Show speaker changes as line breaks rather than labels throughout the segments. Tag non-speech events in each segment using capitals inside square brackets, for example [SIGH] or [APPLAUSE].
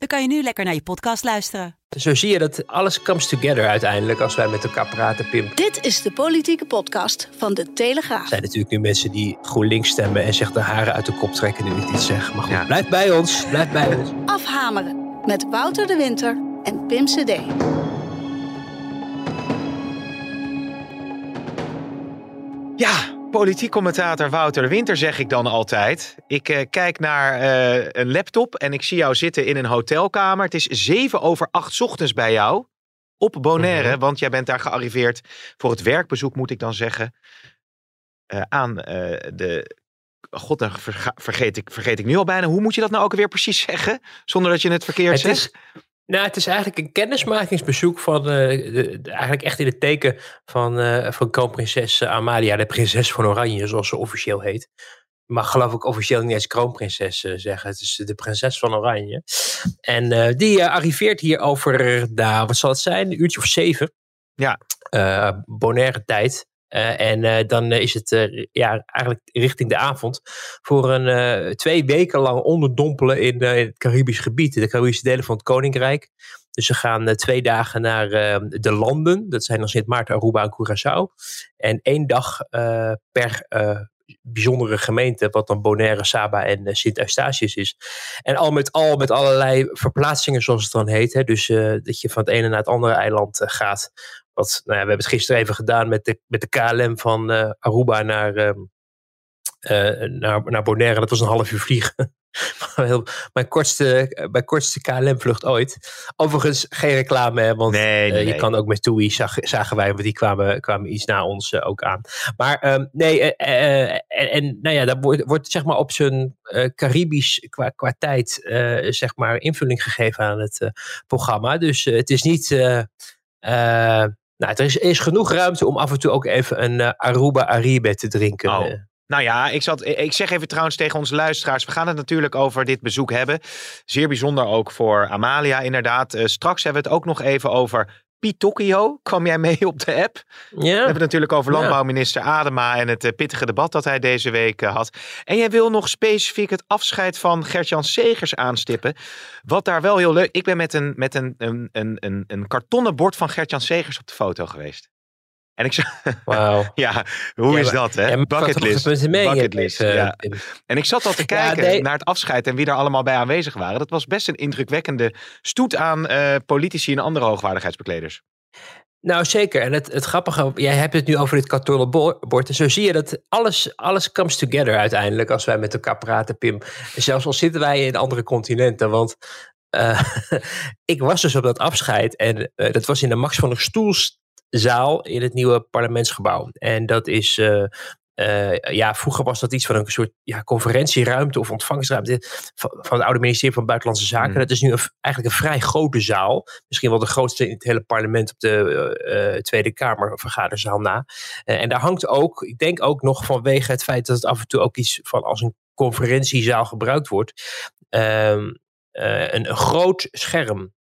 dan kan je nu lekker naar je podcast luisteren.
Zo zie je dat alles comes together uiteindelijk als wij met elkaar praten, Pim.
Dit is de politieke podcast van De Telegraaf.
Er zijn natuurlijk nu mensen die GroenLinks stemmen en zich de haren uit de kop trekken nu ik dit zeg. Maar goed, blijf bij ons, blijf bij ons.
Afhameren met Wouter de Winter en Pim CD.
Ja, politiek commentator Wouter Winter zeg ik dan altijd. Ik eh, kijk naar eh, een laptop en ik zie jou zitten in een hotelkamer. Het is zeven over acht ochtends bij jou op Bonaire,
Mhm.
want jij bent daar gearriveerd voor het werkbezoek, moet ik dan zeggen, eh, aan de... God, dan vergeet ik, vergeet ik nu al bijna. Hoe moet je dat nou ook weer precies zeggen? Zonder dat je het verkeerd
Het
zegt.
is, nou, het is eigenlijk een kennismakingsbezoek van, eh, de, eigenlijk echt in het teken van, eh, van kroonprinses Amalia, de prinses van Oranje, zoals ze officieel heet. Mag geloof ik officieel niet eens kroonprinses eh, zeggen. Het is de prinses van Oranje. En eh, die eh, arriveert hier over, nou, wat zal het zijn, een uurtje of zeven.
Ja.
Eh, Bonaire tijd. Eh, en eh, dan eh, is het ja, eigenlijk richting de avond voor een twee weken lang onderdompelen in, het Caribisch gebied, de Caribische delen van het Koninkrijk. Dus ze gaan twee dagen naar eh, de landen, dat zijn dan Sint Maarten, Aruba en Curaçao. En één dag per bijzondere gemeente, wat dan Bonaire, Saba en Sint Eustatius is. En al met al met allerlei verplaatsingen, zoals het dan heet. Hè? Dus dat je van het ene naar het andere eiland gaat. Wat, nou ja, we hebben het gisteren even gedaan met de, met de KLM van eh, Aruba naar, ehm, eh, naar, naar Bonaire. Dat was een half uur vliegen. [LAUGHS] Heel- mijn, kortste, mijn kortste KLM-vlucht ooit. Overigens geen reclame, hè, want
Nee,
eh,
nee,
je
nee.
kan ook met TUI, zag, zagen wij, want die kwamen, kwamen iets na ons eh, ook aan. Maar ehm, nee, eh, eh, en, en nou ja, daar wordt, wordt zeg maar op zijn eh, Caribisch qua, qua tijd, eh, zeg maar, invulling gegeven aan het eh, programma. Dus eh, het is niet. eh, eh, nou, er is, is genoeg ruimte om af en toe ook even een eh, Aruba Aribe te drinken.
Oh.
eh.
Nou ja, ik, zat, ik zeg even trouwens tegen onze luisteraars. We gaan het natuurlijk over dit bezoek hebben. Zeer bijzonder ook voor Amalia, inderdaad. Eh, straks hebben we het ook nog even over Pitocchio. Kwam jij mee op de app? We hebben het natuurlijk over landbouwminister Adema en het eh, pittige debat dat hij deze week eh, had. En jij wil nog specifiek het afscheid van Gert-Jan Segers aanstippen. Wat daar wel heel leuk... Ik ben met een, met een, een, een, een, een kartonnen bord van Gert-Jan Segers op de foto geweest. En ik zei, [LAUGHS] ja, hoe
Ja,
is dat hè?
Ja,
Bucketlist. Bucketlist,
eh,
ja.
Pim.
En ik zat al te kijken
nee.
naar het afscheid en wie er allemaal bij aanwezig waren. Dat was best een indrukwekkende stoet aan eh, politici en andere hoogwaardigheidsbekleders.
Nou, zeker. En het, het grappige, jij hebt het nu over dit kartonnen bo- bord. En zo zie je dat alles, alles comes together uiteindelijk als wij met elkaar praten, Pim. Zelfs al zitten wij in andere continenten. Want eh, [LAUGHS] ik was dus op dat afscheid en eh, dat was in de Max van der Stoelzaal in het nieuwe parlementsgebouw. En dat is... eh, eh, ja, vroeger was dat iets van een soort ja, conferentieruimte of ontvangstruimte van, van het oude ministerie van Buitenlandse Zaken.
Mm.
Dat is nu een, eigenlijk een vrij grote zaal. Misschien wel de grootste in het hele parlement op de eh, Tweede Kamer vergaderzaal na. En daar hangt ook, ik denk ook nog vanwege het feit dat het af en toe ook iets van als een conferentiezaal gebruikt wordt, ehm, eh, een, een groot scherm.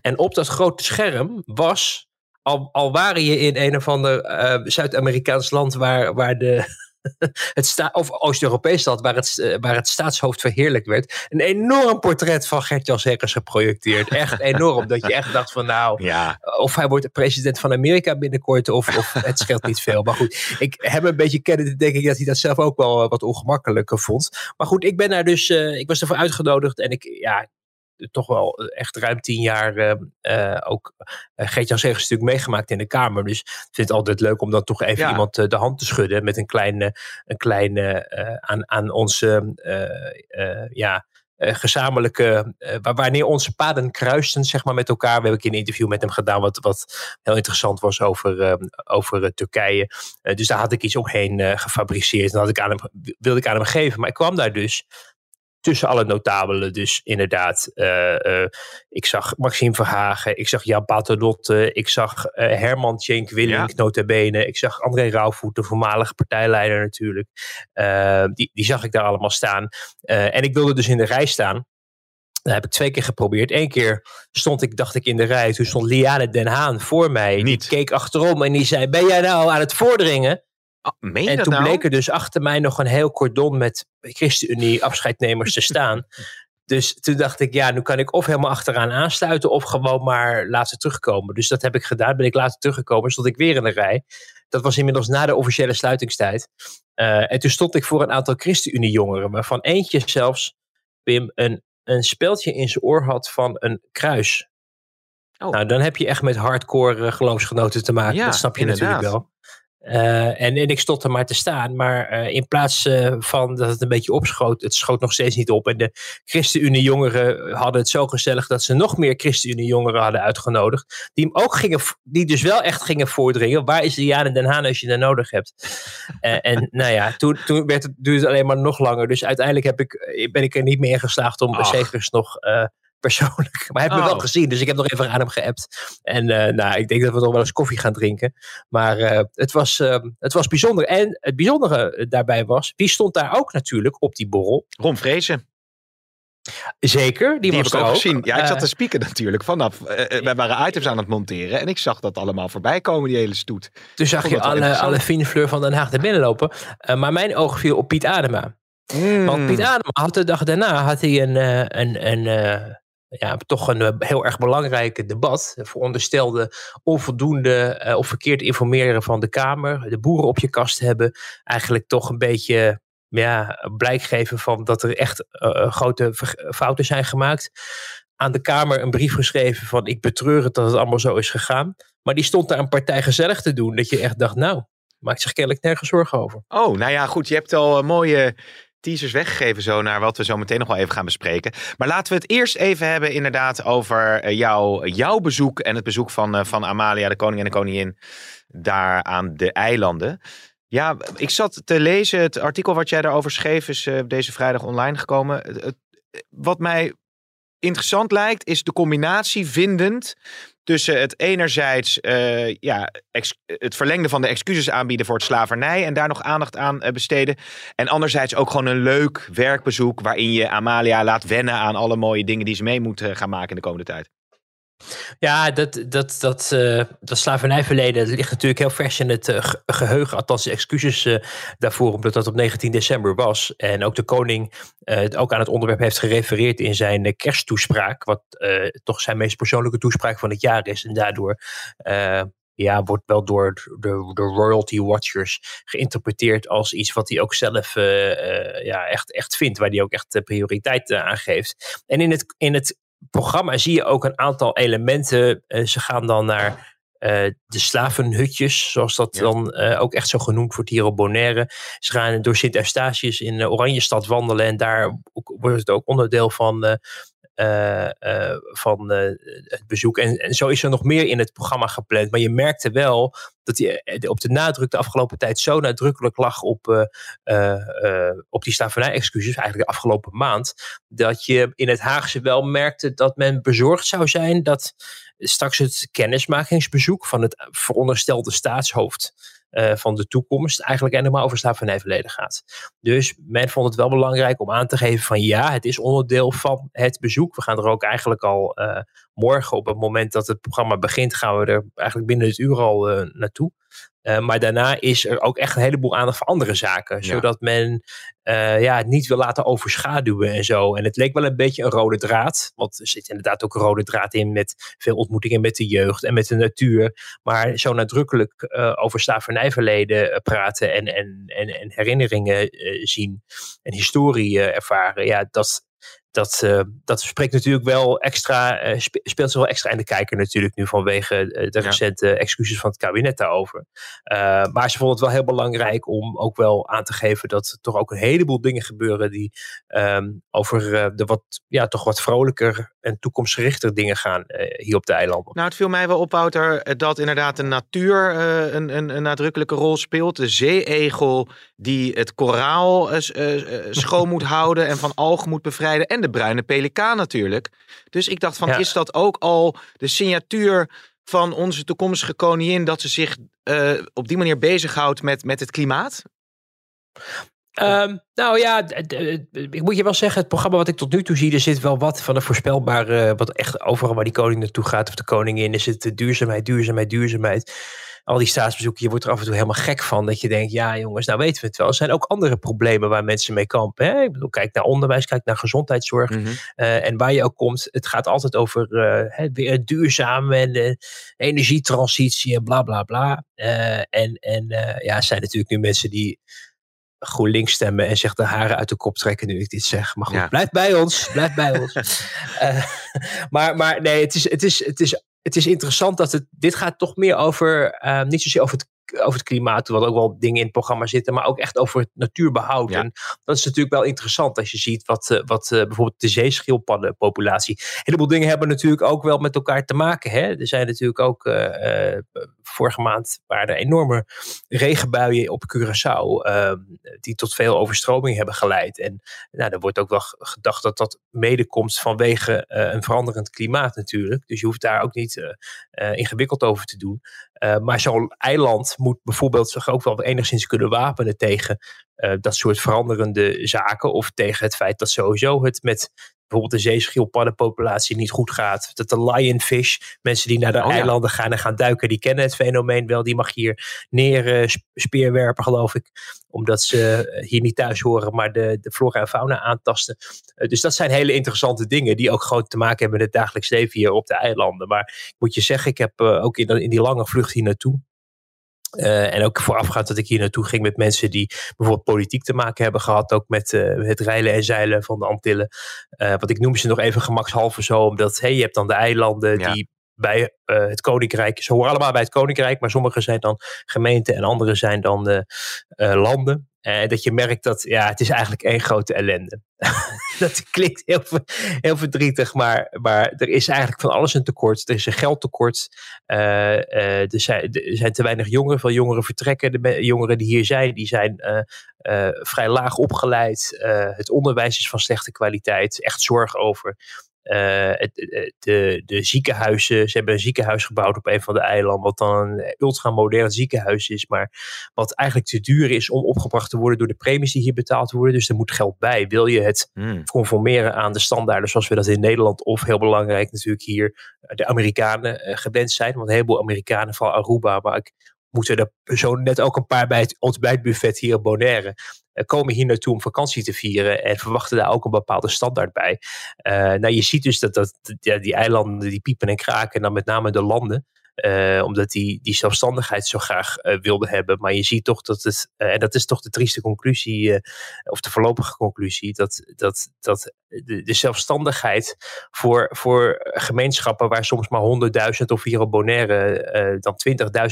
En op dat grote scherm was al, al waren je in een of ander eh, Zuid-Amerikaans land waar, waar de. [LAUGHS] Het sta of Oost-Europees land waar het, eh, waar het staatshoofd verheerlijkt werd. Een enorm portret van Gert-Jan geprojecteerd. Echt enorm. dat je echt dacht van nou, [LAUGHS]
Ja,
of hij wordt president van Amerika binnenkort, of, of het scheelt niet veel. Maar goed, ik hem een beetje kennen, denk ik dat hij dat zelf ook wel eh, wat ongemakkelijker vond. Maar goed, ik ben daar dus, ik was ervoor uitgenodigd en ik, ja, toch wel echt ruim tien jaar eh, eh, ook uh, Geert-Jan Segers natuurlijk meegemaakt in de Kamer. Dus ik vind het altijd leuk om dan toch even
Ja.
iemand eh, de hand te schudden met een klein, eh, een klein eh, eh, aan, aan onze, eh, eh, ja, eh, gezamenlijke, eh, wanneer onze paden kruisten, zeg maar, met elkaar. We hebben een een interview met hem gedaan, wat, wat heel interessant was over, eh, over eh, Turkije. Eh, dus daar had ik iets omheen eh, gefabriceerd en dat had ik aan hem, wilde ik aan hem geven. Maar ik kwam daar dus. Tussen alle notabelen. Dus inderdaad, ik zag Maxime Verhagen, ik zag Jan Paternotte, ik zag Herman Tjenk Willink, ja. Ik zag André Rauwvoet, de voormalige partijleider natuurlijk. die, die zag ik daar allemaal staan. en ik wilde dus in de rij staan. Dat heb ik twee keer geprobeerd. Eén keer stond ik, dacht ik, in de rij. Toen stond Liane Den Haan voor mij. Niet. Die keek achterom en die zei: Ben jij nou aan het voordringen?
Oh,
en toen
nou?
bleek er dus achter mij nog een heel cordon met ChristenUnie afscheidnemers te staan. [LAUGHS] Dus toen dacht ik, ja, nu kan ik of helemaal achteraan aansluiten of gewoon maar laten terugkomen. Dus dat heb ik gedaan. Ben ik later teruggekomen, stond ik weer in de rij. Dat was inmiddels na de officiële sluitingstijd. Uh, en toen stond ik voor een aantal ChristenUnie jongeren, waarvan eentje zelfs, Pim, een een speeltje in zijn oor had van een kruis. Oh. Nou, dan heb je echt met hardcore uh, geloofsgenoten te maken. dat snap je natuurlijk wel. Uh, en, en ik stond er maar te staan. Maar uh, in plaats uh, van dat het een beetje opschoot, het schoot nog steeds niet op. En de ChristenUnie-jongeren hadden het zo gezellig dat ze nog meer ChristenUnie-jongeren hadden uitgenodigd. Die hem ook gingen, die dus wel echt gingen voordringen. Waar is de Jan Den Haan als je dat nodig hebt? en [LAUGHS] nou ja, toen, toen werd het, duurde het alleen maar nog langer. Dus uiteindelijk heb ik, ben ik er niet meer in geslaagd om Zegers nog persoonlijk. [LAUGHS] Maar hij heeft me wel oh. gezien, dus ik heb nog even aan hem geappt. En uh, nou, ik denk dat we nog wel eens koffie gaan drinken. Maar uh, het, was, uh, het was bijzonder. En het bijzondere daarbij was, wie stond daar ook natuurlijk op die borrel?
Ron Vrezen.
Zeker, die,
die
was
heb ik
ook
gezien. Ja, ik zat te spieken natuurlijk vanaf. wij waren items aan het monteren en ik zag dat allemaal voorbij komen, die hele stoet.
Toen zag je alle, alle fine fleur van Den Haag naar binnen lopen. maar mijn oog viel op Piet Adema. Mm. Want Piet Adema had de dag daarna had hij een, een, een, ja, toch een eh, heel erg belangrijk debat. Veronderstelde onvoldoende uh, of verkeerd informeren van de Kamer. De boeren op je kast hebben. Eigenlijk toch een beetje ja, blijk geven van dat er echt uh, grote fouten zijn gemaakt. Aan de Kamer een brief geschreven van ik betreur het dat het allemaal zo is gegaan. Maar die stond daar een partij gezellig te doen. Dat je echt dacht, nou, maakt zich kennelijk nergens zorgen over.
Oh, nou ja, goed. Je hebt al mooie teasers weggegeven zo naar wat we zo meteen nog wel even gaan bespreken. Maar laten we het eerst even hebben inderdaad over eh, jou, jouw bezoek en het bezoek van, uh, van Amalia, de koning en de koningin, daar aan de eilanden. Ja, ik zat te lezen, het artikel wat jij daarover schreef is uh, deze vrijdag online gekomen. Wat mij interessant lijkt, is de combinatie vindend tussen het enerzijds uh, ja, het verlengde van de excuses aanbieden voor het slavernij en daar nog aandacht aan uh, besteden. En anderzijds ook gewoon een leuk werkbezoek waarin je Amalia laat wennen aan alle mooie dingen die ze mee moet gaan maken in de komende tijd.
Ja, dat, dat, dat, uh, dat slavernijverleden ligt natuurlijk heel vers in het uh, geheugen. Althans, excuses uh, daarvoor, omdat dat op 19 december was. En ook de koning ook aan het onderwerp heeft gerefereerd in zijn kersttoespraak. Wat toch zijn meest persoonlijke toespraak van het jaar is. En daardoor ja, wordt wel door de, de royalty watchers geïnterpreteerd als iets wat hij ook zelf ja, echt, echt vindt. Waar hij ook echt prioriteit aan geeft. En in het, in het programma zie je ook een aantal elementen. Uh, ze gaan dan naar uh, de slavenhutjes, zoals dat dan uh, ook echt zo genoemd wordt hier op Bonaire. Ze gaan door Sint Eustatius in Oranjestad wandelen en daar wordt het ook onderdeel van van uh, het bezoek. En, en, zo is er nog meer in het programma gepland. Maar je merkte wel dat hij op de nadruk de afgelopen tijd zo nadrukkelijk lag op, op die slavernij-excuses, eigenlijk de afgelopen maand, dat je in het Haagse wel merkte dat men bezorgd zou zijn dat straks het kennismakingsbezoek van het veronderstelde staatshoofd uh, van de toekomst eigenlijk helemaal over slavernijverleden gaat. Dus men vond het wel belangrijk om aan te geven van ja, het is onderdeel van het bezoek. We gaan er ook eigenlijk al uh, morgen op het moment dat het programma begint, gaan we er eigenlijk binnen het uur al uh, naartoe. Uh, maar daarna is er ook echt een heleboel aandacht voor andere zaken. Ja. Zodat men uh, ja, het niet wil laten overschaduwen en zo. En het leek wel een beetje een rode draad. Want er zit inderdaad ook een rode draad in met veel ontmoetingen met de jeugd en met de natuur. Maar zo nadrukkelijk uh, over slavernijverleden praten en, en, en, en herinneringen zien en historie ervaren. Ja, dat, dat, uh, dat spreekt natuurlijk wel extra, uh, speelt zich wel extra in de kijker natuurlijk nu vanwege de recente ja. excuses van het kabinet daarover. Maar ze vonden het wel heel belangrijk om ook wel aan te geven dat er toch ook een heleboel dingen gebeuren die um, over de wat, ja, toch wat vrolijker en toekomstgerichter dingen gaan hier op de eilanden.
Nou, het viel mij wel op, Wouter, dat inderdaad de natuur een, een, een nadrukkelijke rol speelt. De zeeegel die het koraal schoon moet houden en van algen moet bevrijden. En de bruine pelikaan natuurlijk. Dus ik dacht van, is dat ook al de signatuur van onze toekomstige koningin... dat ze zich uh, op die manier bezighoudt met, met het klimaat?
Um, nou ja, ik moet je wel zeggen, het programma wat ik tot nu toe zie, er zit wel wat van een voorspelbare, wat echt overal waar die koning naartoe gaat of de koningin, is het duurzaamheid, duurzaamheid, duurzaamheid al die staatsbezoeken, je wordt er af en toe helemaal gek van. Dat je denkt, ja jongens, nou weten we het wel. Er zijn ook andere problemen waar mensen mee kampen. Hè? Ik bedoel, kijk naar onderwijs, kijk naar gezondheidszorg. Mhm. Eh, en waar je ook komt, het gaat altijd over uh, weer duurzaam en de energietransitie en bla bla bla. Uh, en en ja, zijn natuurlijk nu mensen die GroenLinks stemmen en zich de haren uit de kop trekken nu ik dit zeg. Maar goed, blijf bij ons. Blijf bij ons. [LAUGHS] [LAUGHS] maar, maar nee, het is, het, is, het is het is interessant dat het. Dit gaat toch meer over. Uh, niet zozeer over het over het klimaat, wat ook wel dingen in het programma zitten, maar ook echt over het natuurbehoud. En dat is natuurlijk wel interessant als je ziet wat, uh, wat uh, bijvoorbeeld de zeeschildpaddenpopulatie. Een heleboel dingen hebben natuurlijk ook wel met elkaar te maken. Hè? Er zijn natuurlijk ook uh, vorige maand waren er enorme regenbuien op Curaçao, ehm, die tot veel overstroming hebben geleid. En nou, er wordt ook wel gedacht dat dat mede komt vanwege een veranderend klimaat natuurlijk. Dus je hoeft daar ook niet ingewikkeld over te doen. maar zo'n eiland moet bijvoorbeeld zich ook wel enigszins kunnen wapenen tegen dat soort veranderende zaken. Of tegen het feit dat sowieso het met bijvoorbeeld de zeeschildpaddenpopulatie niet goed gaat. Dat de lionfish, mensen die naar de oh eilanden gaan en gaan duiken, die kennen het fenomeen wel. Die mag hier neer uh, speerwerpen, geloof ik. Omdat ze eh, hier niet thuis horen, maar de, de flora en fauna aantasten. Uh, dus dat zijn hele interessante dingen die ook gewoon te maken hebben met het dagelijks leven hier op de eilanden. Maar ik moet je zeggen, ik heb uh, ook in, in die lange vlucht hier naartoe uh, en ook voorafgaand dat ik hier naartoe ging met mensen die bijvoorbeeld politiek te maken hebben gehad. Ook met uh, het reilen en zeilen van de Antillen. Uh, want ik noem ze nog even gemakshalve zo. Omdat hey, je hebt dan de eilanden ja. die bij het koninkrijk. Ze horen allemaal bij het koninkrijk. Maar sommige zijn dan gemeenten en andere zijn dan landen. En dat je merkt dat ja, het is eigenlijk één grote ellende. [LAUGHS] dat klinkt heel, heel verdrietig, maar, maar er is eigenlijk van alles een tekort. Er is een geldtekort. Uh, er, zijn, er zijn te weinig jongeren. Veel jongeren vertrekken. De jongeren die hier zijn, die zijn vrij laag opgeleid. het onderwijs is van slechte kwaliteit. Echt zorg over uh, de, de ziekenhuizen, ze hebben een ziekenhuis gebouwd op een van de eilanden, wat dan een ultramodern ziekenhuis is, maar wat eigenlijk te duur is om opgebracht te worden door de premies die hier betaald worden. Dus er moet geld bij. Wil je het hmm. conformeren aan de standaarden zoals we dat in Nederland of heel belangrijk natuurlijk hier de Amerikanen uh, gewend zijn? Want een heleboel Amerikanen van Aruba, maar ik moeten er zo net ook een paar bij het ontbijtbuffet hier op Bonaire. Uh, komen hier naartoe om vakantie te vieren en verwachten daar ook een bepaalde standaard bij. Uh, nou, je ziet dus dat, dat ja, die eilanden die piepen en kraken, en dan met name de landen. Uh, omdat die die zelfstandigheid zo graag uh, wilde hebben. Maar je ziet toch dat het, en dat is toch de trieste conclusie, of de voorlopige conclusie, dat, dat, dat de, de, zelfstandigheid voor, voor gemeenschappen waar soms maar 100.000 of hier op Bonaire dan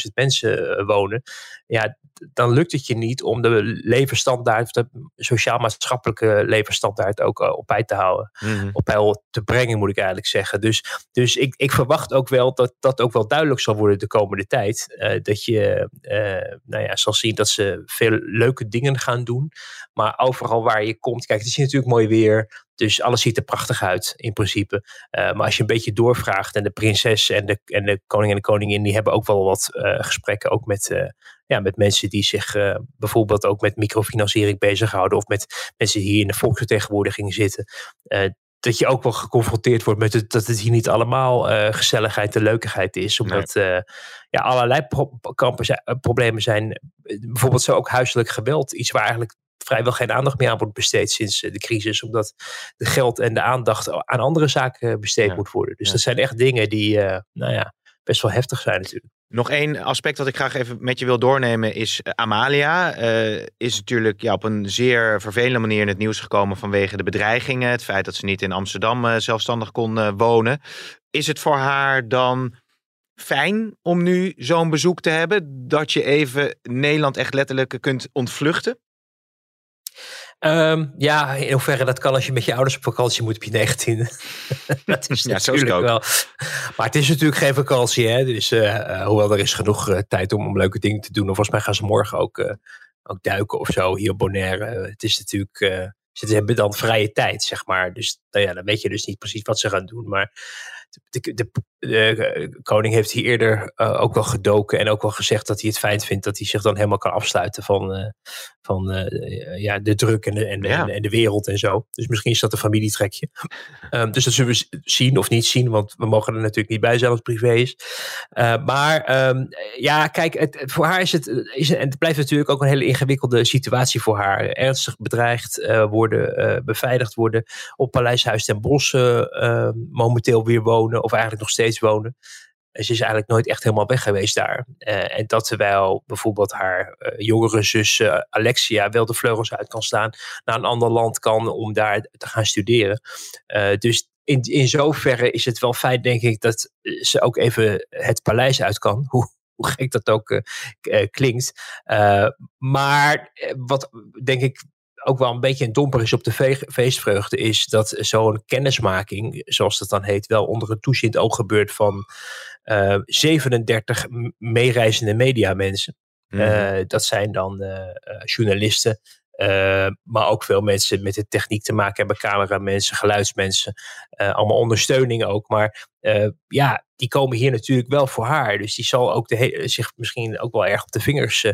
20.000 mensen wonen, ja, dan lukt het je niet om de levensstandaard, de sociaal-maatschappelijke levensstandaard ook op bij te houden. Mm-hmm. Op peil te brengen, moet ik eigenlijk zeggen. Dus, dus ik, ik verwacht ook wel dat dat ook wel duidelijk zal worden de komende tijd. Uh, dat je uh, nou ja, zal zien dat ze veel leuke dingen gaan doen. Maar overal waar je komt, kijk, het is natuurlijk mooi weer. Dus alles ziet er prachtig uit, in principe. Uh, maar als je een beetje doorvraagt, en de prinses en de, en de koning en de koningin, die hebben ook wel wat gesprekken, ook met, ja, met mensen die zich bijvoorbeeld ook met microfinanciering bezighouden, of met mensen die hier in de volksvertegenwoordiging zitten dat je ook wel geconfronteerd wordt met het, dat het hier niet allemaal gezelligheid en leukigheid is. Omdat nee. ja, allerlei pro kampen zijn, problemen zijn. Bijvoorbeeld zo ook huiselijk geweld. Iets waar eigenlijk vrijwel geen aandacht meer aan wordt besteed sinds de crisis. Omdat de geld en de aandacht aan andere zaken besteed ja. moet worden. Dus ja. dat zijn echt dingen die nou ja, best wel heftig zijn natuurlijk.
Nog één aspect dat ik graag even met je wil doornemen is Amalia. Uh, is natuurlijk ja, op een zeer vervelende manier in het nieuws gekomen vanwege de bedreigingen. Het feit dat ze niet in Amsterdam uh, zelfstandig kon wonen. Is het voor haar dan fijn om nu zo'n bezoek te hebben? Dat je even Nederland echt letterlijk kunt ontvluchten?
Um, ja, in hoeverre dat kan als je met je ouders op vakantie moet op je 19. [LAUGHS] dat is ja, natuurlijk wel. Maar het is natuurlijk geen vakantie. Hè? Dus uh, hoewel er is genoeg uh, tijd om, om leuke dingen te doen. Of volgens mij gaan ze morgen ook, uh, ook duiken of zo hier op Bonaire. het is natuurlijk. ze hebben dan vrije tijd, zeg maar. Dus nou ja, dan weet je dus niet precies wat ze gaan doen. Maar de, de, de, koning heeft hier eerder uh, ook wel gedoken en ook wel gezegd dat hij het fijn vindt dat hij zich dan helemaal kan afsluiten van, uh, van uh, ja, de druk en de, en, ja. en, de wereld en zo. Dus misschien is dat een familietrekje. Um, [LAUGHS] dus dat zullen we zien of niet zien, want we mogen er natuurlijk niet bij zijn als privé is. maar um, ja, kijk, het, voor haar is het, is, en het blijft natuurlijk ook een hele ingewikkelde situatie voor haar. Ernstig bedreigd worden, beveiligd worden op Paleishuis ten Bosch momenteel weer wonen, of eigenlijk nog steeds wonen. En ze is eigenlijk nooit echt helemaal weg geweest daar. Uh, en dat terwijl bijvoorbeeld haar uh, jongere zus uh, Alexia wel de vleugels uit kan slaan, naar een ander land kan om daar te gaan studeren. dus in, in zoverre is het wel fijn, denk ik, dat ze ook even het paleis uit kan. [LAUGHS] Hoe, hoe gek dat ook klinkt. maar wat denk ik ook wel een beetje een domper is op de feestvreugde, is dat zo'n kennismaking, zoals dat dan heet, wel onder het toezicht oog gebeurt van uh, 37 meereizende mediamensen. Mm -hmm. dat zijn dan uh, journalisten, maar ook veel mensen met de techniek te maken hebben, cameramensen, geluidsmensen, allemaal ondersteuning ook. Maar ja, die komen hier natuurlijk wel voor haar. Dus die zal ook de zich misschien ook wel erg op de vingers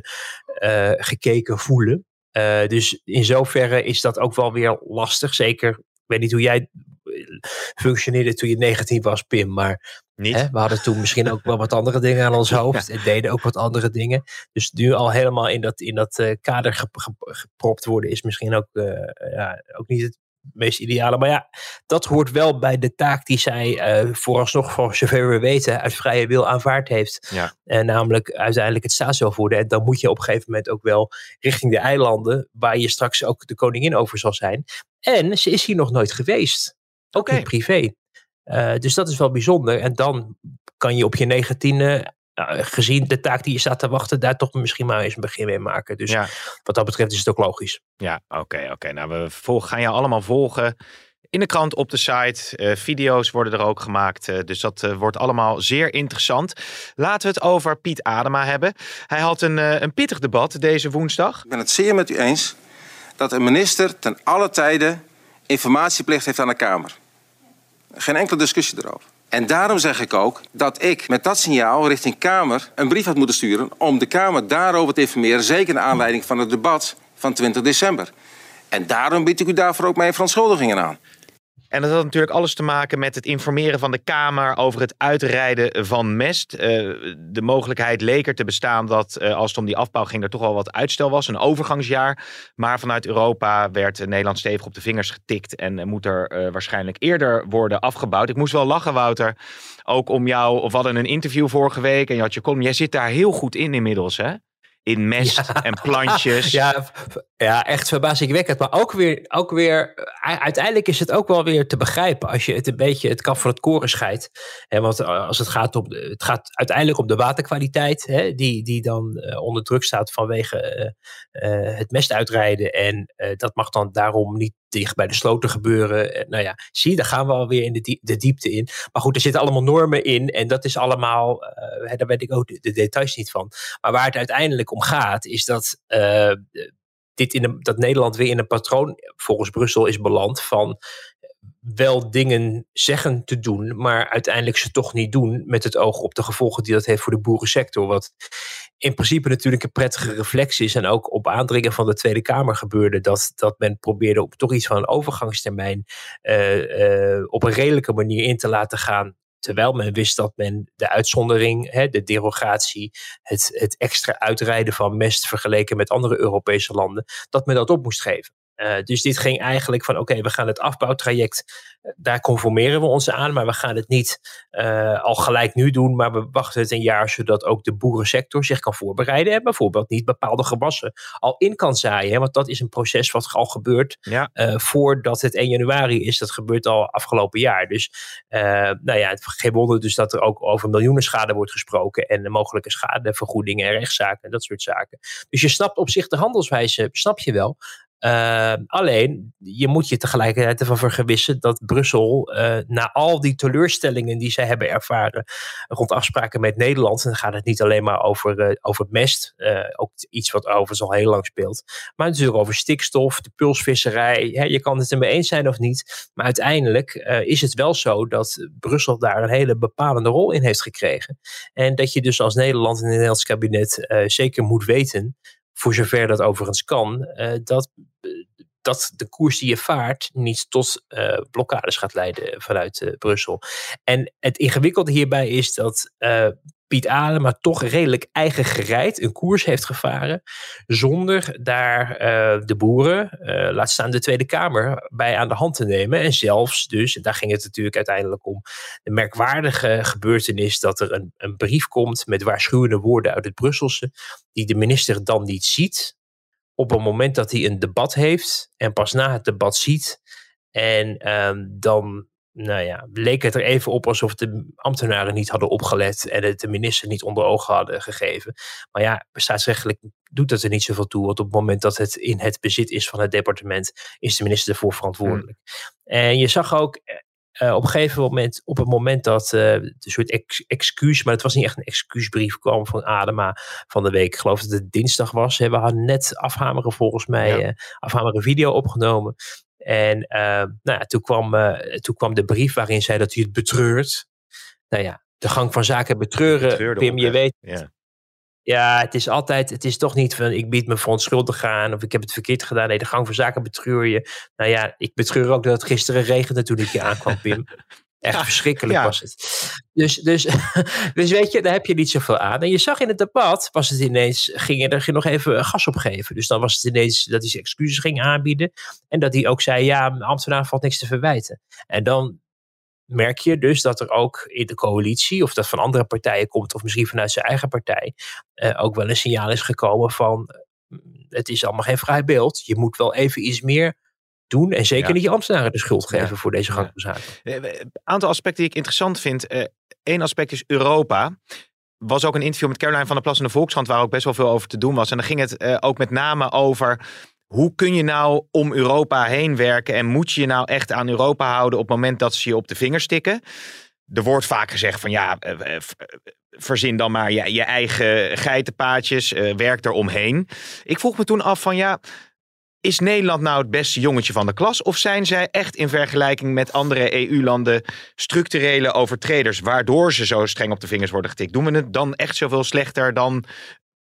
gekeken voelen. Uh, dus in zoverre is dat ook wel weer lastig. Zeker, ik weet niet hoe jij functioneerde toen je 19 was, Pim. Maar hè, we hadden toen misschien ook wel wat andere dingen aan ons [LAUGHS] hoofd. En deden ook wat andere dingen. Dus nu al helemaal in dat, in dat uh, kader gepropt worden is misschien ook, uh, ja, ook niet het meest ideale. Maar ja, dat hoort wel bij de taak die zij uh, vooralsnog, voor zover we weten, uit vrije wil aanvaard heeft. Ja. Uh, namelijk uiteindelijk het staatshoofd worden. En dan moet je op een gegeven moment ook wel richting de eilanden, waar je straks ook de koningin over zal zijn. En ze is hier nog nooit geweest. Ook okay. niet privé. Uh, dus dat is wel bijzonder. En dan kan je op je negentiende nou, gezien de taak die je staat te wachten, daar toch misschien maar eens een begin mee maken. Dus ja. wat dat betreft is het ook logisch.
Ja, oké, oké. Nou, we volgen, gaan je allemaal volgen. In de krant, op de site. Uh, video's worden er ook gemaakt. Uh, dus dat uh, wordt allemaal zeer interessant. Laten we het over Piet Adema hebben. Hij had een, een pittig debat deze woensdag.
Ik ben het zeer met u eens dat een minister ten alle tijde informatieplicht heeft aan de Kamer. Geen enkele discussie erover. En daarom zeg ik ook dat ik met dat signaal richting Kamer een brief had moeten sturen om de Kamer daarover te informeren, zeker naar aanleiding van het debat van 20 december. En daarom bied ik u daarvoor ook mijn verontschuldigingen aan.
En dat had natuurlijk alles te maken met het informeren van de Kamer over het uitrijden van mest. Uh, de mogelijkheid leek er te bestaan dat uh, als het om die afbouw ging er toch al wat uitstel was, een overgangsjaar. Maar vanuit Europa werd Nederland stevig op de vingers getikt en moet er waarschijnlijk eerder worden afgebouwd. Ik moest wel lachen, Wouter, ook om jou. We hadden een interview vorige week en je had je column. Jij zit daar heel goed in inmiddels, hè? In mest en plantjes. [LAUGHS]
Ja, ja, echt verbazingwekkend. Maar ook weer, ook weer, uiteindelijk is het ook wel weer te begrijpen als je het een beetje het kaf van het koren scheidt. want als het gaat om, het gaat uiteindelijk om de waterkwaliteit, hè, die, die dan uh, onder druk staat vanwege uh, uh, het mestuitrijden. En dat mag dan daarom niet dicht bij de sloten gebeuren. Nou ja, zie, daar gaan we alweer in de, de diepte in. Maar goed, er zitten allemaal normen in en dat is allemaal, daar weet ik ook de, de, details niet van. Maar waar het uiteindelijk om gaat, is dat dit in dat Nederland weer in een patroon volgens Brussel is beland van wel dingen zeggen te doen, maar uiteindelijk ze toch niet doen met het oog op de gevolgen die dat heeft voor de boerensector. Wat in principe natuurlijk een prettige reflex is en ook op aandringen van de Tweede Kamer gebeurde dat, dat men probeerde op toch iets van een overgangstermijn uh, uh, op een redelijke manier in te laten gaan Terwijl men wist dat men de uitzondering, hè, de derogatie, het, het extra uitrijden van mest vergeleken met andere Europese landen, dat men dat op moest geven. Uh, dus dit ging eigenlijk van oké, we gaan het afbouwtraject, uh, daar conformeren we ons aan, maar we gaan het niet uh, al gelijk nu doen, maar we wachten het een jaar zodat ook de boerensector zich kan voorbereiden en bijvoorbeeld niet bepaalde gewassen al in kan zaaien. Hè, want dat is een proces wat al gebeurt
Ja.
voordat het 1 januari is. Dat gebeurt al afgelopen jaar. Dus nou ja, het geen wonder dus dat er ook over miljoenen schade wordt gesproken en mogelijke schadevergoedingen en rechtszaken en dat soort zaken. Dus je snapt op zich de handelswijze, snap je wel. Uh, alleen, je moet je tegelijkertijd ervan vergewissen dat Brussel, uh, na al die teleurstellingen die zij hebben ervaren rond afspraken met Nederland, en dan gaat het niet alleen maar over, uh, over mest, ook iets wat overigens al heel lang speelt, maar natuurlijk over stikstof, de pulsvisserij. Hè, je kan het ermee eens zijn of niet, maar uiteindelijk is het wel zo dat Brussel daar een hele bepalende rol in heeft gekregen. En dat je dus als Nederland en het Nederlands kabinet zeker moet weten voor zover dat overigens kan, uh, dat, dat de koers die je vaart niet tot uh, blokkades gaat leiden vanuit uh, Brussel. En het ingewikkelde hierbij is dat Piet Adema toch redelijk eigen gereid een koers heeft gevaren. Zonder daar de boeren, laat staan de Tweede Kamer, bij aan de hand te nemen. En zelfs dus, en daar ging het natuurlijk uiteindelijk om, de merkwaardige gebeurtenis dat er een, een brief komt met waarschuwende woorden uit het Brusselse, die de minister dan niet ziet. Op het moment dat hij een debat heeft en pas na het debat ziet. En um, dan nou ja, leek het er even op alsof de ambtenaren niet hadden opgelet en het de minister niet onder ogen hadden gegeven. Maar ja, staatsrechtelijk doet dat er niet zoveel toe, want op het moment dat het in het bezit is van het departement, is de minister ervoor verantwoordelijk. Hmm. En je zag ook uh, op een gegeven moment, op het moment dat uh, een soort ex excuus, maar het was niet echt een excuusbrief, kwam van Adema van de week. Ik geloof dat het dinsdag was. Hè. We hadden net afhameren volgens mij, ja. uh, afhameren video opgenomen. En nou ja, toen, kwam, toen kwam de brief waarin zei dat hij het betreurt. Nou ja, de gang van zaken betreuren, Pim, je weet.
Ja.
Ja, het is altijd, het is toch niet van ik bied me verontschuldigd aan of ik heb het verkeerd gedaan. Nee, de gang van zaken betreur je. Nou ja, ik betreur ook dat het gisteren regende toen ik hier aankwam, Pim. Echt
Ja,
verschrikkelijk
ja.
was het. Dus, dus, [LAUGHS] dus weet je, daar heb je niet zoveel aan. En je zag in het debat, was het ineens, ging je er nog even gas op geven. Dus dan was het ineens dat hij zijn excuses ging aanbieden. En dat hij ook zei, ja, ambtenaar valt niks te verwijten. En dan merk je dus dat er ook in de coalitie, of dat van andere partijen komt, of misschien vanuit zijn eigen partij, eh, ook wel een signaal is gekomen van, eh, het is allemaal geen vrij beeld. Je moet wel even iets meer doen. En zeker
Ja.
niet je ambtenaren de schuld geven
Ja.
voor deze gang van zaken.
Eh, Een aantal aspecten die ik interessant vind. Eén aspect is Europa. Was ook een interview met Caroline van der Plas in de Volkskrant waar ook best wel veel over te doen was. En dan ging het eh, ook met name over hoe kun je nou om Europa heen werken en moet je je nou echt aan Europa houden op het moment dat ze je op de vingers stikken. Er wordt vaak gezegd van ja, eh, eh, eh, verzin dan maar je, je eigen geitenpaadjes, werk er omheen. Ik vroeg me toen af van ja, is Nederland nou het beste jongetje van de klas? Of zijn zij echt in vergelijking met andere EU-landen structurele overtreders, waardoor ze zo streng op de vingers worden getikt? Doen we het dan echt zoveel slechter dan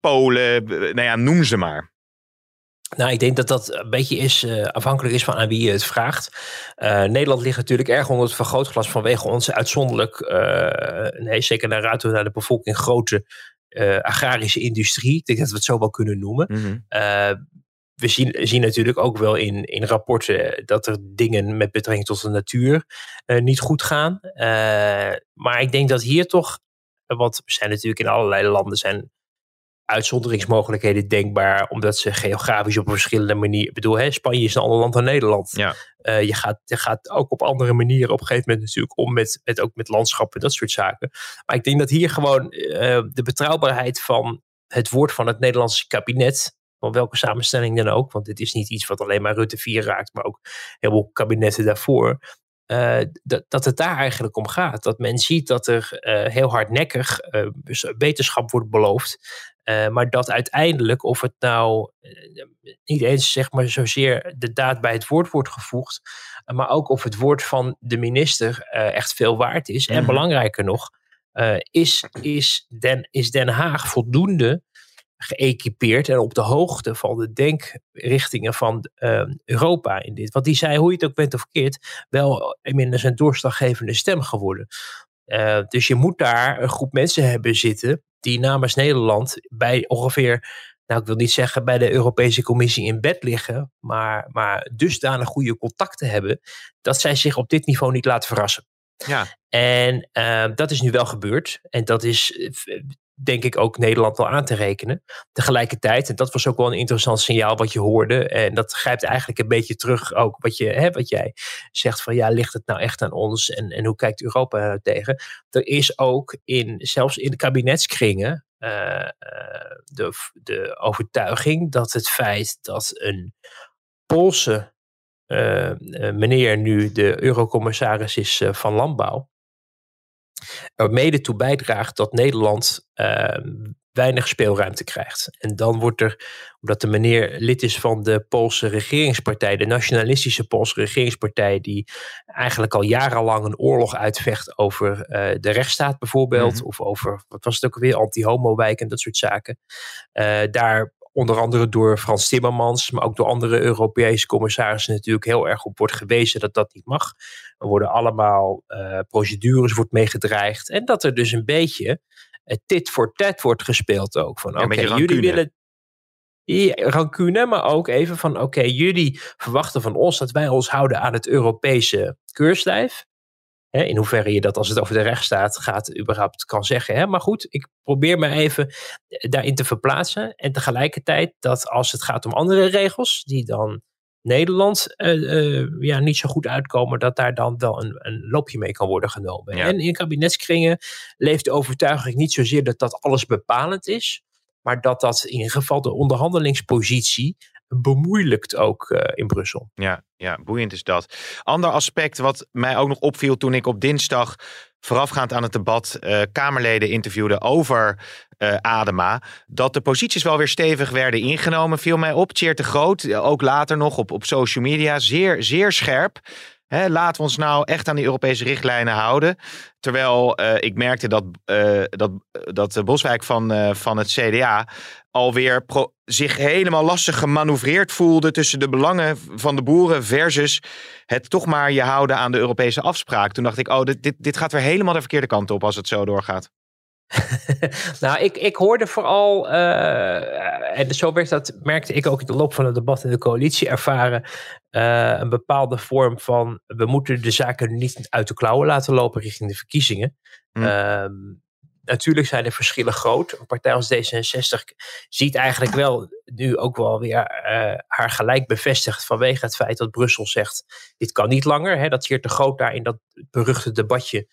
Polen? Nou ja, noem ze maar.
Nou, ik denk dat dat een beetje is, eh, afhankelijk is van aan wie je het vraagt. Eh, Nederland ligt natuurlijk erg onder het vergrootglas vanwege onze uitzonderlijk, eh, nee, zeker naar naar de bevolking, grote agrarische industrie. Ik denk dat we het zo wel kunnen noemen. Eh, we zien, zien natuurlijk ook wel in, in rapporten dat er dingen met betrekking tot de natuur niet goed gaan. Maar ik denk dat hier toch, want we zijn natuurlijk in allerlei landen zijn uitzonderingsmogelijkheden denkbaar, omdat ze geografisch op een verschillende manier. Ik bedoel, hè, Spanje is een ander land dan Nederland.
Ja.
Eh, je, gaat, je gaat ook op andere manieren op een gegeven moment natuurlijk om met, met, ook met landschappen en dat soort zaken. Maar ik denk dat hier gewoon eh, de betrouwbaarheid van het woord van het Nederlandse kabinet, van welke samenstelling dan ook, want dit is niet iets wat alleen maar Rutte 4 raakt, maar ook heel veel kabinetten daarvoor. eh, dat, dat het daar eigenlijk om gaat. Dat men ziet dat er heel hardnekkig eh, wetenschap wordt beloofd. Eh, maar dat uiteindelijk, of het nou eh, niet eens zeg maar zozeer de daad bij het woord wordt gevoegd, eh, maar ook of het woord van de minister echt veel waard is. En
Mhm.
belangrijker nog, is, is, Den, is Den Haag voldoende geëquipeerd en op de hoogte van de denkrichtingen van eh, Europa in dit. Want die zei, hoe je het ook bent of keert, wel inmiddels een doorslaggevende stem geworden. Dus je moet daar een groep mensen hebben zitten die namens Nederland bij ongeveer nou ik wil niet zeggen bij de Europese Commissie in bed liggen, maar, maar dusdanig goede contacten hebben, dat zij zich op dit niveau niet laten verrassen.
Ja.
En uh, dat is nu wel gebeurd. En dat is denk ik ook Nederland wel aan te rekenen. Tegelijkertijd, en dat was ook wel een interessant signaal wat je hoorde. En dat grijpt eigenlijk een beetje terug ook wat, je, hè, wat jij zegt van ja, ligt het nou echt aan ons? En, en hoe kijkt Europa er tegen? Er is ook in, zelfs in de kabinetskringen, uh, de, de overtuiging dat het feit dat een Poolse uh, meneer nu de eurocommissaris is van Landbouw, er mede toe bijdraagt dat Nederland uh, weinig speelruimte krijgt. En dan wordt er, omdat de meneer lid is van de Poolse regeringspartij, de nationalistische Poolse regeringspartij, die eigenlijk al jarenlang een oorlog uitvecht over uh, de rechtsstaat bijvoorbeeld, mm-hmm. of over, wat was het ook alweer, anti-homo-wijk en dat soort zaken. Uh, daar onder andere door Frans Timmermans, maar ook door andere Europese commissarissen natuurlijk heel erg op wordt gewezen dat dat niet mag. Er worden allemaal uh, procedures wordt meegedreigd en dat er dus een beetje uh, tit voor tat wordt gespeeld ook. Van oké, okay, jullie willen ja, rancune, maar ook even van oké, okay, jullie verwachten van ons dat wij ons houden aan het Europese keurslijf in hoeverre je dat als het over de rechtsstaat gaat, überhaupt kan zeggen. Hè? Maar goed, ik probeer me even daarin te verplaatsen. En tegelijkertijd dat als het gaat om andere regels, die dan Nederland uh, uh, ja, niet zo goed uitkomen, dat daar dan wel een, een loopje mee kan worden genomen. En in kabinetskringen leeft de overtuiging niet zozeer dat dat alles bepalend is, maar dat dat in ieder geval de onderhandelingspositie bemoeilijkt ook uh, in Brussel.
Ja, ja, boeiend is dat. Ander aspect wat mij ook nog opviel toen ik op dinsdag voorafgaand aan het debat uh, Kamerleden interviewde over uh, Adema. Dat de posities wel weer stevig werden ingenomen, viel mij op. Tjeerd de Groot, ook later nog op, op social media, zeer, zeer scherp. He, laten we ons nou echt aan die Europese richtlijnen houden. Terwijl uh, ik merkte dat, uh, dat, dat Boswijk van, uh, van het CDA alweer zich helemaal lastig gemanoeuvreerd voelde tussen de belangen van de boeren versus het toch maar je houden aan de Europese afspraak. Toen dacht ik, oh, dit, dit, dit gaat weer helemaal de verkeerde kant op als het zo doorgaat. [LAUGHS]
nou, ik, ik hoorde vooral, uh, en zo werd dat, merkte ik ook in de loop van het debat in de coalitie ervaren, uh, een bepaalde vorm van, we moeten de zaken niet uit de klauwen laten lopen richting de verkiezingen. Mm. Uh, natuurlijk zijn de verschillen groot. Een partij als D66 ziet eigenlijk wel nu ook wel weer uh, haar gelijk bevestigd vanwege het feit dat Brussel zegt, dit kan niet langer. Hè, dat Geert de Groot daar in dat beruchte debatje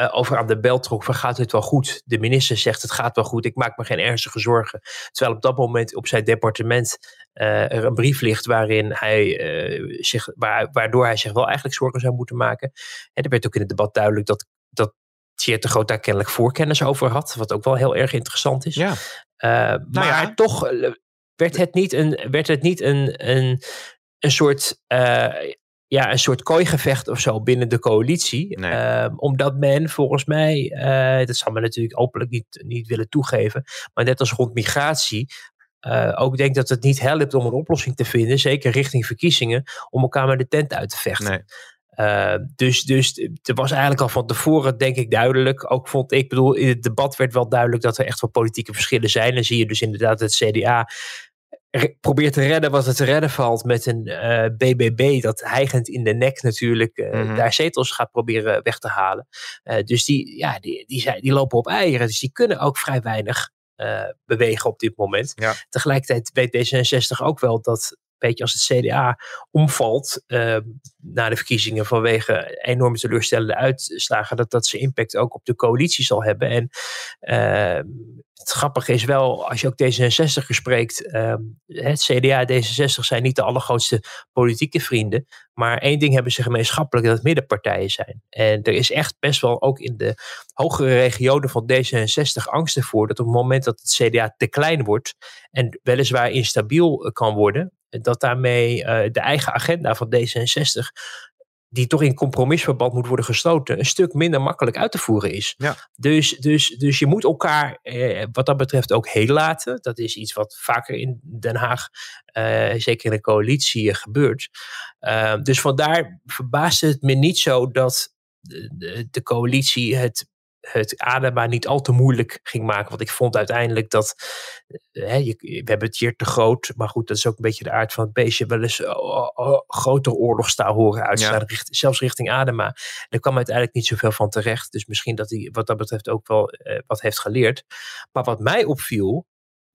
uh, over aan de bel trok van gaat dit wel goed? De minister zegt het gaat wel goed, ik maak me geen ernstige zorgen. Terwijl op dat moment op zijn departement uh, er een brief ligt waarin hij, uh, zich, waar, waardoor hij zich wel eigenlijk zorgen zou moeten maken. En er werd ook in het debat duidelijk dat, dat Thierry de Groot daar kennelijk voorkennis over had, wat ook wel heel erg interessant is.
Ja.
Nou maar ja. toch werd het niet een, werd het niet een, een, een soort ja, een soort kooigevecht of zo binnen de coalitie. Nee. Uh, omdat men volgens mij, uh, dat zal men natuurlijk openlijk niet, niet willen toegeven, maar net als rond migratie, uh, ook denkt dat het niet helpt om een oplossing te vinden, zeker richting verkiezingen, om elkaar met de tent uit te vechten. Nee. Uh, dus, dus er was eigenlijk al van tevoren, denk ik, duidelijk. Ook vond ik, bedoel, in het debat werd wel duidelijk dat er echt wel politieke verschillen zijn. Dan zie je dus inderdaad het CDA probeert te redden wat er te redden valt met een uh, eh, BBB dat heigend in de nek natuurlijk uh, daar zetels gaat proberen weg te halen. Uh, dus die, ja, die, die, zijn, die lopen op eieren, dus die kunnen ook vrij weinig bewegen op dit moment.
Ja.
Tegelijkertijd weet D66 ook wel dat beetje als het CDA omvalt uh, na de verkiezingen vanwege enorme teleurstellende uitslagen, dat dat zijn impact ook op de coalitie zal hebben. En uh, het grappige is wel, als je ook D66 spreekt, uh, het CDA en D66 zijn niet de allergrootste politieke vrienden, maar één ding hebben ze gemeenschappelijk, dat het middenpartijen zijn. En er is echt best wel ook in de hogere regionen van D66 angst ervoor dat op het moment dat het CDA te klein wordt en weliswaar instabiel kan worden, dat daarmee uh, de eigen agenda van D66, die toch in compromisverband moet worden gesloten, een stuk minder makkelijk uit te voeren is.
Ja.
Dus, dus, dus je moet elkaar eh, wat dat betreft ook heel laten. Dat is iets wat vaker in Den Haag, uh, zeker in de coalitie, gebeurt. dus vandaar verbaast het me niet zo dat de, de, de coalitie het het Adema niet al te moeilijk ging maken. Want ik vond uiteindelijk dat, hè, je, we hebben het hier te groot, maar goed, dat is ook een beetje de aard van het beestje, wel eens oh, oh, grotere oorlogstaal horen uitstaan, richt, zelfs richting Adema. er kwam uiteindelijk niet zoveel van terecht, dus misschien dat hij wat dat betreft ook wel wat heeft geleerd. Maar wat mij opviel,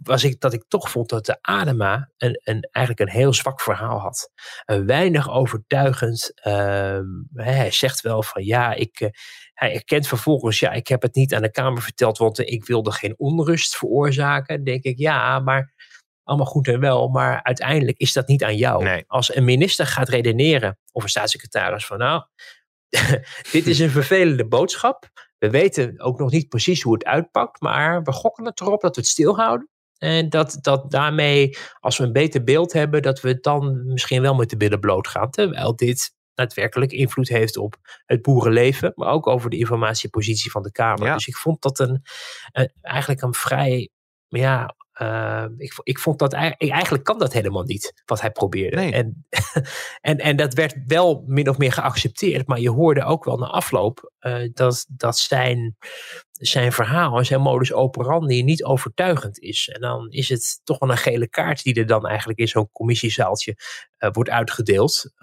was ik dat ik toch vond dat de Adema een, een, eigenlijk een heel zwak verhaal had. Een weinig overtuigend. Ehm, hij zegt wel van ja, ik, uh, hij erkent vervolgens, ja, ik heb het niet aan de Kamer verteld, want ik wilde geen onrust veroorzaken. Denk ik, ja, maar allemaal goed en wel, maar uiteindelijk is dat niet aan jou. Als een minister gaat redeneren, of een staatssecretaris, van nou, [LAUGHS] dit is een vervelende boodschap. We weten ook nog niet precies hoe het uitpakt, maar we gokken het erop dat we het stilhouden. En dat, dat daarmee, als we een beter beeld hebben, dat we dan misschien wel met de billen bloot gaan. Terwijl dit daadwerkelijk invloed heeft op het boerenleven, maar ook over de informatiepositie van de Kamer. Dus ik vond dat een, een, eigenlijk een vrij ja, uh, ik, ik vond dat eigenlijk kan dat helemaal niet, wat hij probeerde. En, [LAUGHS] en, en dat werd wel min of meer geaccepteerd, maar je hoorde ook wel na afloop uh, dat, dat zijn, zijn verhaal en zijn modus operandi niet overtuigend is. En dan is het toch wel een gele kaart die er dan eigenlijk in zo'n commissiezaaltje uh, wordt uitgedeeld.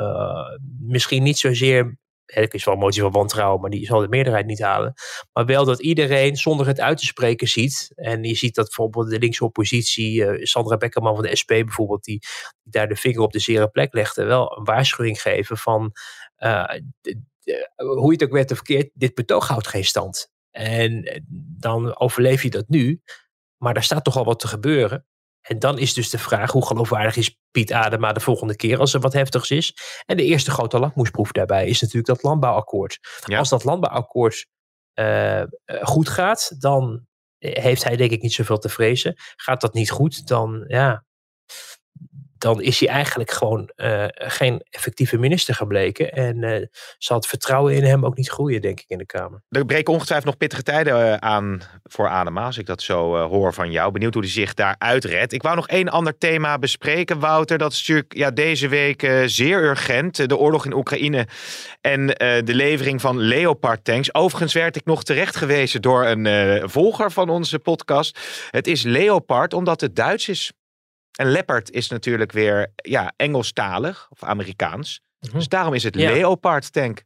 misschien niet zozeer er is wel een motie van wantrouwen, maar die zal de meerderheid niet halen. Maar wel dat iedereen zonder het uit te spreken ziet. En je ziet dat bijvoorbeeld de linkse oppositie, uh, Sandra Beckerman van de SP bijvoorbeeld, die, daar de vinger op de zere plek legde, wel een waarschuwing geven van uh, hoe je het ook werd verkeerd, dit betoog houdt geen stand. En eh, dan overleef je dat nu, maar daar staat toch al wat te gebeuren. En dan is dus de vraag, hoe geloofwaardig is Piet Adema de volgende keer als er wat heftigs is? En de eerste grote lakmoesproef daarbij is natuurlijk dat landbouwakkoord. Als dat landbouwakkoord uh, goed gaat, dan heeft hij denk ik niet zoveel te vrezen. Gaat dat niet goed, dan ja, dan is hij eigenlijk gewoon uh, geen effectieve minister gebleken. En uh, zal het vertrouwen in hem ook niet groeien, denk ik, in de Kamer.
Er breken ongetwijfeld nog pittige tijden uh, aan voor Adema, als ik dat zo hoor van jou. Benieuwd hoe hij zich daar uitredt. Ik wou nog één ander thema bespreken, Wouter. Dat is natuurlijk ja, deze week zeer urgent. De oorlog in Oekraïne en de levering van Leopard tanks. Overigens werd ik nog terecht gewezen door een volger van onze podcast. Het is Leopard omdat het Duits is. En Leopard is natuurlijk weer ja, Engelstalig of Amerikaans. Mhm. Dus daarom is het Leopard tank.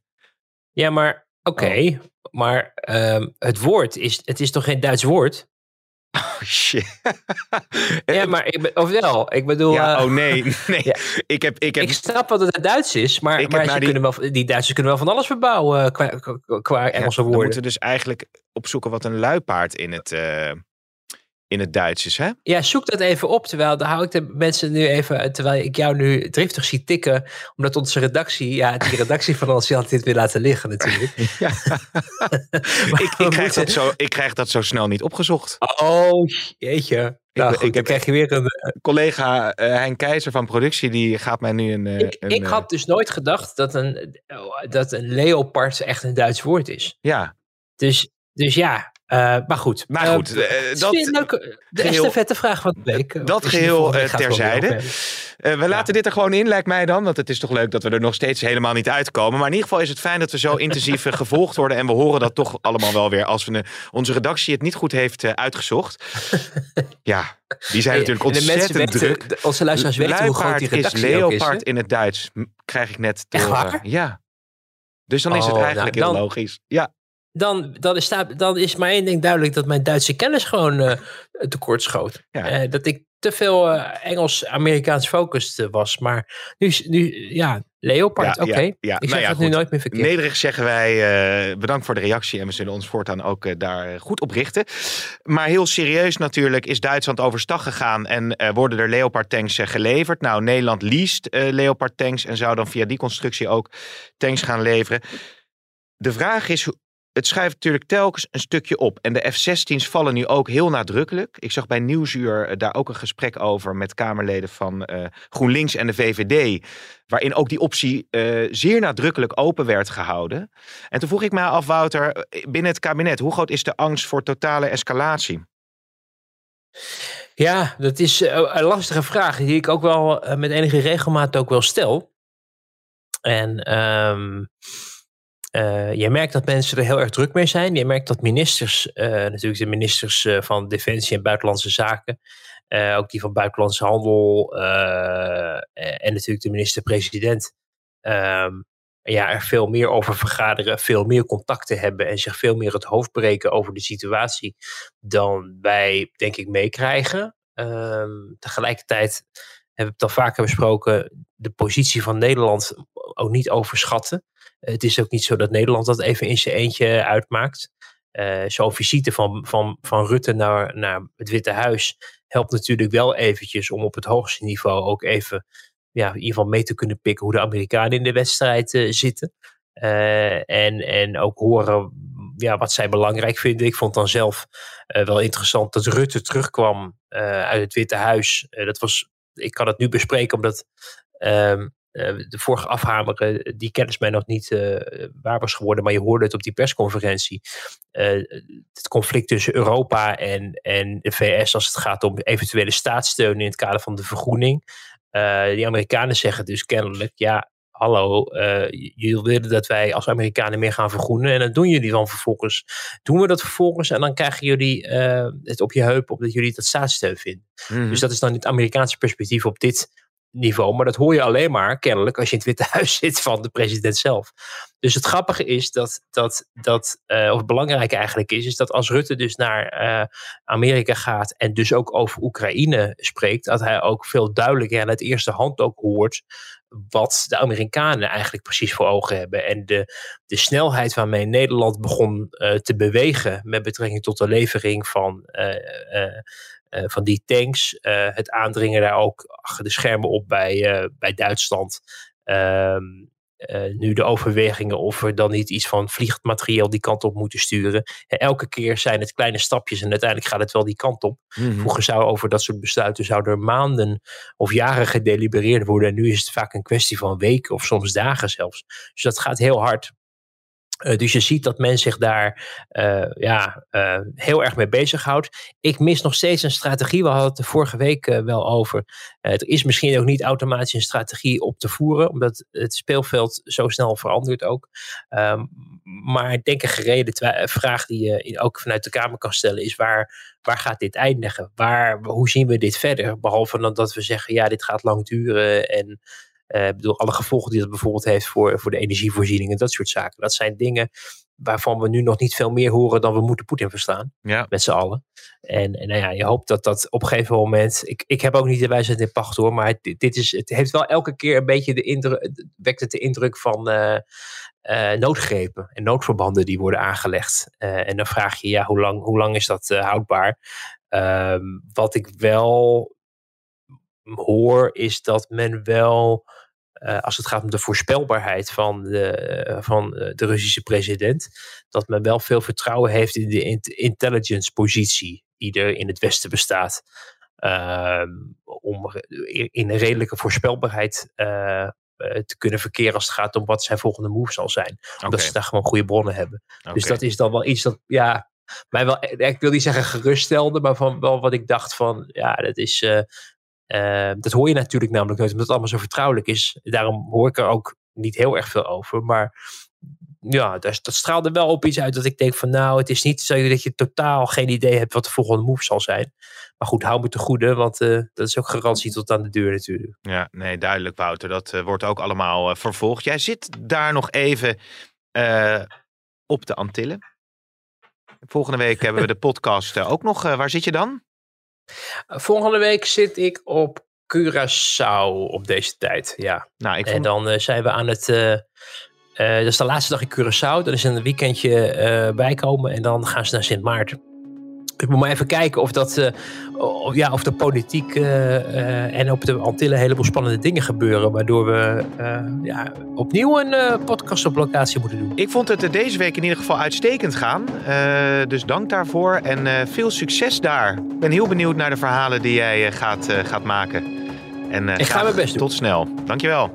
Ja, maar oké. Oh. Maar um, het woord is, het is toch geen Duits woord?
Oh shit. [LAUGHS]
ja, maar ik, of wel, ik bedoel.
Ja, uh, oh nee, [LAUGHS] nee. Ja. Ik, heb, ik, heb,
ik snap wat het Duits is, maar, maar die... Kunnen wel, die Duitsers kunnen wel van alles verbouwen qua, qua Engelse ja, woorden. We
moeten dus eigenlijk opzoeken wat een luipaard in het. Uh, in het Duits is, hè?
Ja, zoek dat even op. Terwijl dan hou ik de mensen nu even, terwijl ik jou nu driftig zie tikken, omdat onze redactie, ja, die redactie van ons had dit weer laten liggen natuurlijk. [LAUGHS] Ja. [LAUGHS]
ik, ik, krijg dat zo, ik krijg dat zo snel niet opgezocht.
Oh, jeetje. Nou, ik, goed, ik heb, krijg je weer een
uh, collega uh, Hein Keizer van productie, die gaat mij nu een.
Ik,
een,
ik had dus nooit gedacht dat een, dat een leopard echt een Duits woord is.
Ja.
Dus, dus ja, maar goed.
Maar goed, uh,
dat, leuk, de geheel, vette vraag van de week.
Dat geheel terzijde. we laten dit er gewoon in, lijkt mij dan. Want het is toch leuk dat we er nog steeds helemaal niet uitkomen. Maar in ieder geval is het fijn dat we zo intensief gevolgd worden. En we horen dat toch allemaal wel weer als we onze redactie het niet goed heeft uitgezocht. [LAUGHS] Ja, die zijn natuurlijk ontzettend weten, druk.
De, onze luisteraars weten hoe groot die redactie
is leopard
is,
in het Duits, krijg ik net te horen. Ja. Dus dan is het oh, eigenlijk nou, heel logisch. Ja
dan, dan, is, dan is maar één ding duidelijk dat mijn Duitse kennis gewoon uh, tekort schoot. Uh, dat ik te veel uh, Engels-Amerikaans focused was. Maar nu, nu ja, Leopard, oké. Okay. Ja, Ik zeg nou het nu nooit meer verkeerd.
Nederig zeggen wij bedankt voor de reactie. En we zullen ons voortaan ook daar goed op richten. Maar heel serieus natuurlijk is Duitsland overstag gegaan. En worden er Leopard tanks geleverd. Nou, Nederland leest Leopard tanks. En zou dan via die constructie ook tanks gaan leveren. De vraag is het schuift natuurlijk telkens een stukje op. En de F-16's vallen nu ook heel nadrukkelijk. Ik zag bij Nieuwsuur eh, daar ook een gesprek over met Kamerleden van uh, GroenLinks en de VVD. Waarin ook die optie uh, zeer nadrukkelijk open werd gehouden. En toen vroeg ik mij af, Wouter, binnen het kabinet, hoe groot is de angst voor totale escalatie?
Ja, dat is een lastige vraag die ik ook wel met enige regelmaat ook wel stel. En um, je merkt dat mensen er heel erg druk mee zijn. Je merkt dat ministers, natuurlijk de ministers van Defensie en Buitenlandse Zaken, ook die van Buitenlandse Handel en natuurlijk de minister-president, ehm, ja, er veel meer over vergaderen, veel meer contacten hebben en zich veel meer het hoofd breken over de situatie dan wij, denk ik, meekrijgen. Ehm, tegelijkertijd hebben we het al vaker besproken, de positie van Nederland ook niet overschatten. Het is ook niet zo dat Nederland dat even in zijn eentje uitmaakt. Uh, Zo'n visite van, van, van Rutte naar, naar het Witte Huis helpt natuurlijk wel eventjes om op het hoogste niveau ook even ja, in ieder geval mee te kunnen pikken hoe de Amerikanen in de wedstrijd uh, zitten. Uh, en, en ook horen ja, wat zij belangrijk vinden. Ik vond dan zelf wel interessant dat Rutte terugkwam uit het Witte Huis. dat was, ik kan het nu bespreken omdat ehm, de vorige afhameren, die kennis mij nog niet waar was geworden. Maar je hoorde het op die persconferentie. het conflict tussen Europa en, en de VS als het gaat om eventuele staatssteun in het kader van de vergroening. Die Amerikanen zeggen dus kennelijk, ja, hallo, uh, jullie willen dat wij als Amerikanen meer gaan vergroenen. En dan doen jullie dan vervolgens. Doen we dat vervolgens en dan krijgen jullie uh, het op je heup omdat jullie dat staatssteun vinden. Mm Dus dat is dan het Amerikaanse perspectief op dit niveau. Maar dat hoor je alleen maar kennelijk als je in het Witte Huis [LAUGHS] zit van de president zelf. Dus het grappige is dat, dat, dat uh, of het belangrijke eigenlijk is, is dat als Rutte dus naar uh, Amerika gaat en dus ook over Oekraïne spreekt, dat hij ook veel duidelijker en uit eerste hand ook hoort wat de Amerikanen eigenlijk precies voor ogen hebben. En de, de snelheid waarmee Nederland begon uh, te bewegen met betrekking tot de levering van eh, van die tanks. Eh, het aandringen daar ook achter de schermen op bij, eh, bij Duitsland. Ehm, nu de overwegingen of we dan niet iets van vliegmateriaal die kant op moeten sturen. elke keer zijn het kleine stapjes en uiteindelijk gaat het wel die kant op. Mm Vroeger zou over dat soort besluiten zouden er maanden of jaren gedelibereerd worden. En nu is het vaak een kwestie van weken of soms dagen zelfs. Dus dat gaat heel hard. Uh, dus je ziet dat men zich daar uh, ja, uh, heel erg mee bezighoudt. Ik mis nog steeds een strategie. We hadden het er vorige week wel over. er is misschien ook niet automatisch een strategie op te voeren, omdat het speelveld zo snel verandert ook. Um, maar ik denk een gereden vraag die je ook vanuit de Kamer kan stellen is: waar, waar gaat dit eindigen? Waar, hoe zien we dit verder? Behalve dan dat we zeggen: ja, dit gaat lang duren en. Uh, ik bedoel, alle gevolgen die dat bijvoorbeeld heeft voor, voor de energievoorziening en dat soort zaken. Dat zijn dingen waarvan we nu nog niet veel meer horen dan we moeten Poetin verstaan. Ja. Met z'n allen. En, en nou ja, je hoopt dat dat op een gegeven moment. Ik, ik heb ook niet de wijsheid in pacht hoor. Maar het, dit is, het heeft wel elke keer een beetje de indruk. wekt het de indruk van. Uh, uh, noodgrepen en noodverbanden die worden aangelegd. En dan vraag je, ja, hoe lang, hoe lang is dat houdbaar? Ehm, wat ik wel hoor, is dat men wel uh, als het gaat om de voorspelbaarheid van de, van de Russische president, dat men wel veel vertrouwen heeft in de intelligence positie die er in het Westen bestaat. Uh, om in een redelijke voorspelbaarheid te kunnen verkeren als het gaat om wat zijn volgende move zal zijn. Omdat okay. ze daar gewoon goede bronnen hebben. Okay. Dus dat is dan wel iets dat, ja, mij wel, ik wil niet zeggen geruststelde, maar van wel wat ik dacht van, ja, dat is, uh, uh, dat hoor je natuurlijk namelijk nooit, omdat het allemaal zo vertrouwelijk is. Daarom hoor ik er ook niet heel erg veel over. Maar ja, dat, dat straalde wel op iets uit dat ik denk van nou, het is niet zo dat je totaal geen idee hebt wat de volgende move zal zijn. Maar goed, hou me te goede, want uh, dat is ook garantie tot aan de deur natuurlijk.
Ja, nee, duidelijk Wouter. Dat uh, wordt ook allemaal uh, vervolgd. Jij zit daar nog even op de Antillen. Volgende week hebben we de [LAUGHS] podcast ook nog. waar zit je dan?
Volgende week zit ik op Curaçao op deze tijd. Ja. Nou, ik vond... En dan uh, zijn we aan het. Uh, uh, dat is de laatste dag in Curaçao. Dan is een weekendje bijkomen en dan gaan ze naar Sint Maarten. Ik moet maar even kijken of, dat, uh, of, ja, of de politiek uh, uh, en op de Antillen een heleboel spannende dingen gebeuren. Waardoor we ja, opnieuw een podcast op locatie moeten doen.
Ik vond het deze week in ieder geval uitstekend gaan. dus dank daarvoor en veel succes daar. Ik ben heel benieuwd naar de verhalen die jij gaat, gaat maken. En,
Ik ga mijn best doen.
Tot snel. Dankjewel.